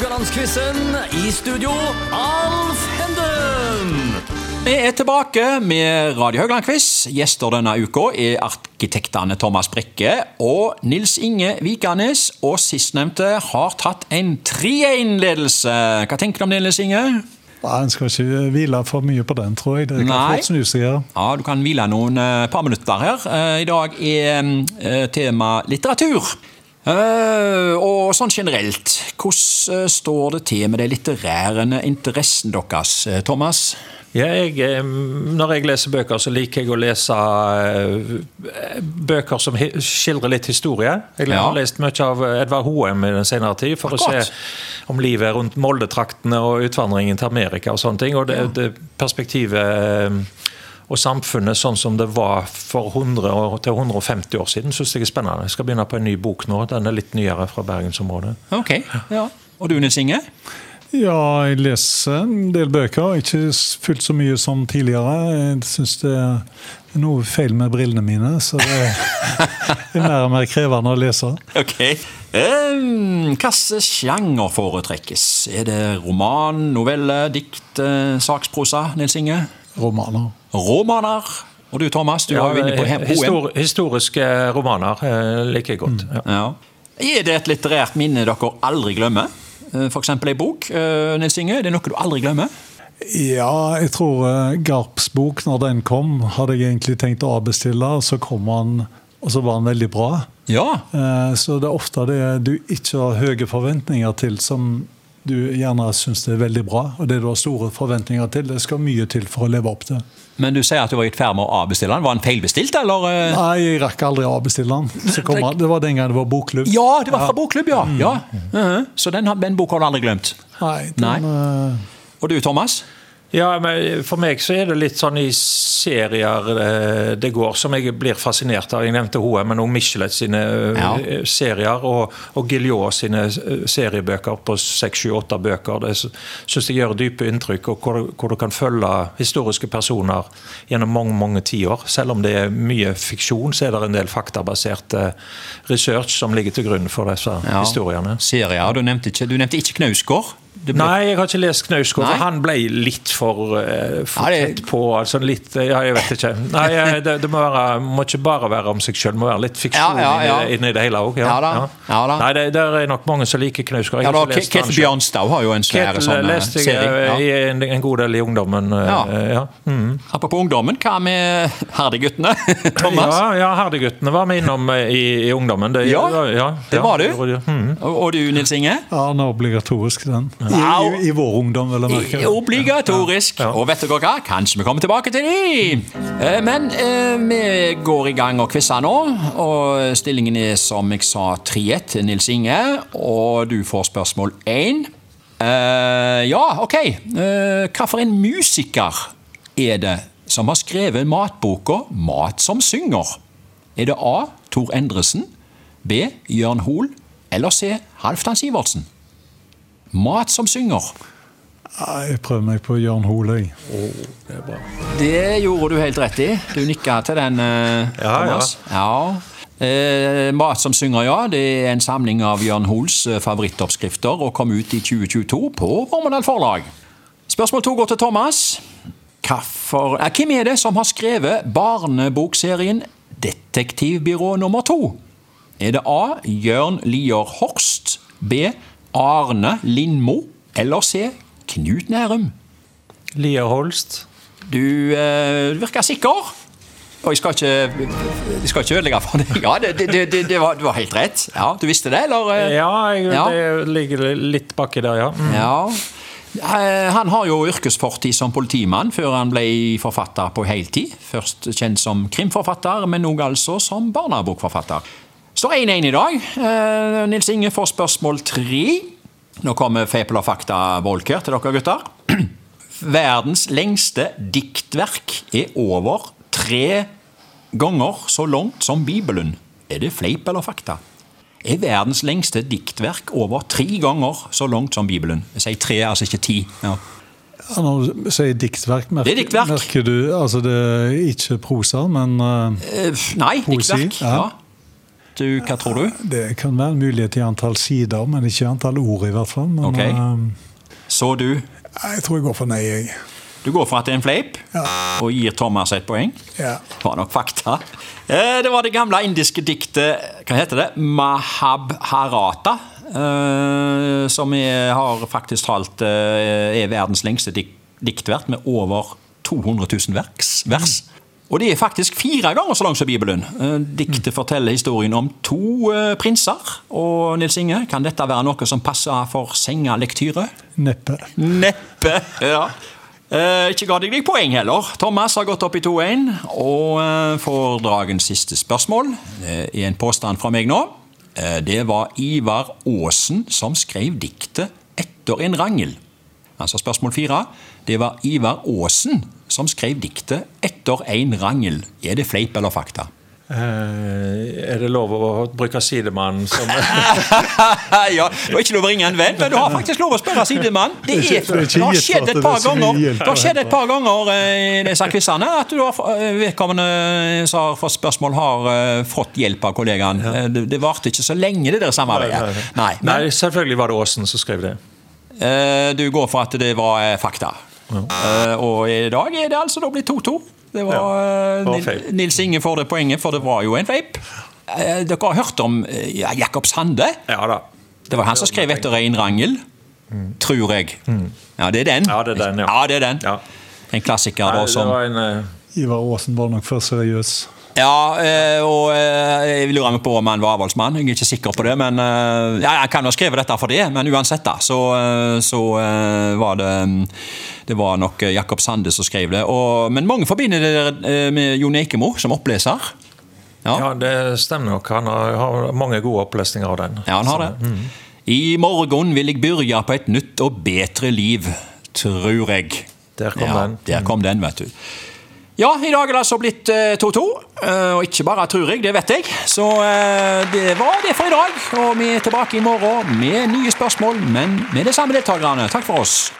Haugalandsquizen. I studio, Alf Henden. Vi er tilbake med Radio Haugland-quiz. Gjester denne uka er arkitektene Thomas Brekke og Nils Inge Vikanes. Og sistnevnte har tatt en 3-1-ledelse. Hva tenker du om det, Nils Inge? Nei, En skal ikke hvile for mye på den, tror jeg. Det kan Nei. fort snu seg her. Ja, Du kan hvile noen eh, par minutter her. Eh, I dag er eh, tema litteratur. Eh, og sånn generelt, hvordan eh, står det til med de litterære interessen deres, eh, Thomas? Ja, jeg, når jeg leser bøker, så liker jeg å lese bøker som skildrer litt historie. Jeg Ja. har lest mye av Edvard Hoem i den senere tid for Akkurat. å se om livet rundt Moldetraktene og utvandringen til Amerika og sånne ting. Og det, det perspektivet og samfunnet sånn som det var for 100 til 150 år siden, syns jeg er spennende. Jeg skal begynne på en ny bok nå. Den er litt nyere fra bergensområdet. Ok, ja. Og du, Nils Inge? Ja, jeg leser en del bøker. Ikke fullt så mye som tidligere. Jeg syns det er noe feil med brillene mine, så det er mer og mer krevende å lese. Ok. Um, Hvilken sjanger foretrekkes? Er det roman, novelle, dikt, eh, saksprosa, Nils Inge? Romaner. Romaner? Og du, Thomas? Du var jo inne på H&M. histor, historiske romaner like liker jeg godt. Ja. Ja. Er det et litterært minne dere aldri glemmer? F.eks. For eksempel ei bok. Eh, Nils Inge, er det noe du aldri glemmer? Ja, jeg tror eh, Garps bok, når den kom, hadde jeg egentlig tenkt å avbestille, og så kom han, og så var han veldig bra. Ja. Eh, Så det er ofte det du ikke har høye forventninger til, som du gjerne syns er veldig bra. Og det du har store forventninger til, det skal mye til for å leve opp til. Men du sier at du var i ferd med å avbestille den. Var den feilbestilt, eller? eh? Nei, jeg rakk aldri å avbestille den. Så kom det var den gangen det var bokklubb. Ja, det var fra bokklubb, ja. ja. Mhm. Så den, har- den boka har du aldri glemt. Nei, den, Nei. eh, Og du, Thomas? Ja, men For meg så er det litt sånn i serier eh, det går, som jeg blir fascinert av. Jeg nevnte HM, men også Michelet sine eh, Ja. serier, og, og Gilliot sine eh, seriebøker på seks, sju, åtte bøker. Det syns jeg gjør dype inntrykk, og hvor, hvor du kan følge historiske personer gjennom mange mange tiår. Selv om det er mye fiksjon, så er det en del faktabasert research som ligger til grunn for disse Ja. historiene. Serier. Du nevnte ikke, du nevnte ikke Knausgård. Ble- Nei, jeg har ikke lest Knausgård, for han ble litt for, eh, for Ja, tett på. altså litt, Ja, jeg vet ikke. Nei, eh, Det, det må, være, må ikke bare være om seg sjøl, må være litt fiksjon Ja, ja, ja. Inni, det hele òg. Ja da, ja da. Nei, det, der er nok mange som liker Knausgård. Ja, har da, Ketil. Bjørnstad har jo en svær sånn eh, leste jeg eh, Ja. en, en god del i ungdommen. eh, Ja. ja. Mm. Apropos ungdommen, hva med Herdeguttene? Thomas? Ja, ja Herdeguttene var vi innom eh, i, i ungdommen. Det, Ja, ja, det var du. Mm. Og, og du, Nils Inge? ja, den er obligatorisk, den. I, i, i vår ungdom, vil jeg merke. Obligatorisk. Og vet dere hva? Kanskje vi kommer tilbake til de. Eh, Men eh, vi går i gang og quizer nå. Og stillingen er som jeg sa 3-1 til Nils Inge. Og du får spørsmål 1. ja, OK. Uh, hva for en musiker er det som har skrevet matboka 'Mat som synger'? Er det A. Tor Endresen, B. Jørn Hoel eller C. Halvdan Sivertsen? Mat som synger. Jeg prøver meg på Jørn Hoel, jeg. Det gjorde du helt rett i. Du nikka til den, eh, Ja, Thomas. Ja. Eh, Mat som synger, ja. Det er en samling av Jørn Hoels eh, favorittoppskrifter og kom ut i 2022 på Vormedal forlag. Spørsmål to går til Thomas. Hvorfor, eh, hvem er det som har skrevet barnebokserien Detektivbyrå nummer to? Er det A. Jørn Lier Horst, B. Arne Lindmo eller C. Knut Nærum? Lier Holst. Du, eh, du virker sikker. Og jeg skal ikke, jeg skal ikke ødelegge for deg. Ja, det, det, det, det, var, det var helt rett. Ja, Du visste det, eller? eh? Ja, jeg, Ja. det ligger litt baki der, ja. Mm. Ja. Eh, Han har jo yrkesfortid som politimann før han ble forfatter på heltid. Først kjent som krimforfatter, men òg altså som barnebokforfatter. Står 1-1 i dag. Eh, Nils Inge får spørsmål tre. Nå kommer Fepel og Fakta-Volker til dere gutter. Verdens lengste diktverk er over tre ganger så langt som Bibelen. Er det fleip eller fakta? Er verdens lengste diktverk over tre ganger så langt som Bibelen? Jeg sier tre, altså ikke ti. Ja. Ja, Når du sier diktverk, merker, Det er diktverk. merker du Altså, det er ikke prosa, men Eh, Nei, Poesi, diktverk. ja. Du? Hva tror du? Det kan være en mulighet i antall sider, men ikke antall ord, i hvert fall. Men, Ok. eh, Så du? jeg tror jeg går for nei, jeg. Du går for at det er en fleip, Ja. og gir Thomas et poeng? Ja. Det var nok fakta. Eh, Det var det gamle indiske diktet Hva heter det? Mahabharata. eh, Som har faktisk talt er verdens lengste dik diktvert, med over 200 000 vers. Og det er faktisk fire ganger så langt som Bibelen. Eh, Diktet forteller historien om to eh, prinser. Og Nils Inge, kan dette være noe som passer for sengalektyre? Neppe. Neppe. ja. Eh, ikke ga deg deg poeng heller. Thomas har gått opp i 2-1 og får dagens siste spørsmål. i en påstand fra meg nå. Det var Ivar Aasen som skrev diktet 'Etter en rangel'. Altså spørsmål fire. Det var Ivar Aasen som skrev diktet 'Etter en rangel'. Er det fleip eller fakta? Eh, er det lov å bruke sidemann som ja, Du har ikke lov å ringe en venn, men du har faktisk lov å spørre sidemann. Det, Det ikke- det det har skjedd et par er ganger. Det har skjedd et par ganger eh, i disse quizene at du har, eh, vedkommende som har fått spørsmål, har eh, fått hjelp av kollegaen. Eh, Det, det varte ikke så lenge, det der samarbeidet. Nei, selvfølgelig var det Aasen som skrev det. eh, du går for at det var eh, fakta. Eh, og i dag er det altså da blitt 2-2. Det var, Ja, det var eh. Nils Inge får det poenget, for det var jo en feip. Eh, dere har hørt om ja, Jakob Sande? Ja da. Det var han som skrev etter Rein rangel, tror jeg. Ja, det er den. Mm. Ja, det er den, ja. ja. det er den. Ja. En klassiker Nei, da det var en uh... Ivar Aasen var nok for seriøs. Ja, eh, og eh, jeg lurer meg på om han var avholdsmann. Jeg er ikke sikker på det. men eh, ja, Han kan ha skrevet dette for det, men uansett, da, så, så var det mm, Det var nok Jakob Sande som skrev det. Og, men mange forbinder det med Jon Eikemo som oppleser. Ja, Ja, det stemmer nok. Han har, mange gode opplesninger av den. ja han har det. I morgen vil jeg begynne på et nytt og bedre liv, tror jeg. Der kom ja, den. Der kom den, vet du. Ja, i dag er det altså blitt eh, 2-2. eh, Og ikke bare tror jeg, det vet jeg. Så eh, det var det for i dag. Og vi er tilbake i morgen med nye spørsmål, men med de samme deltakerne. Takk for oss.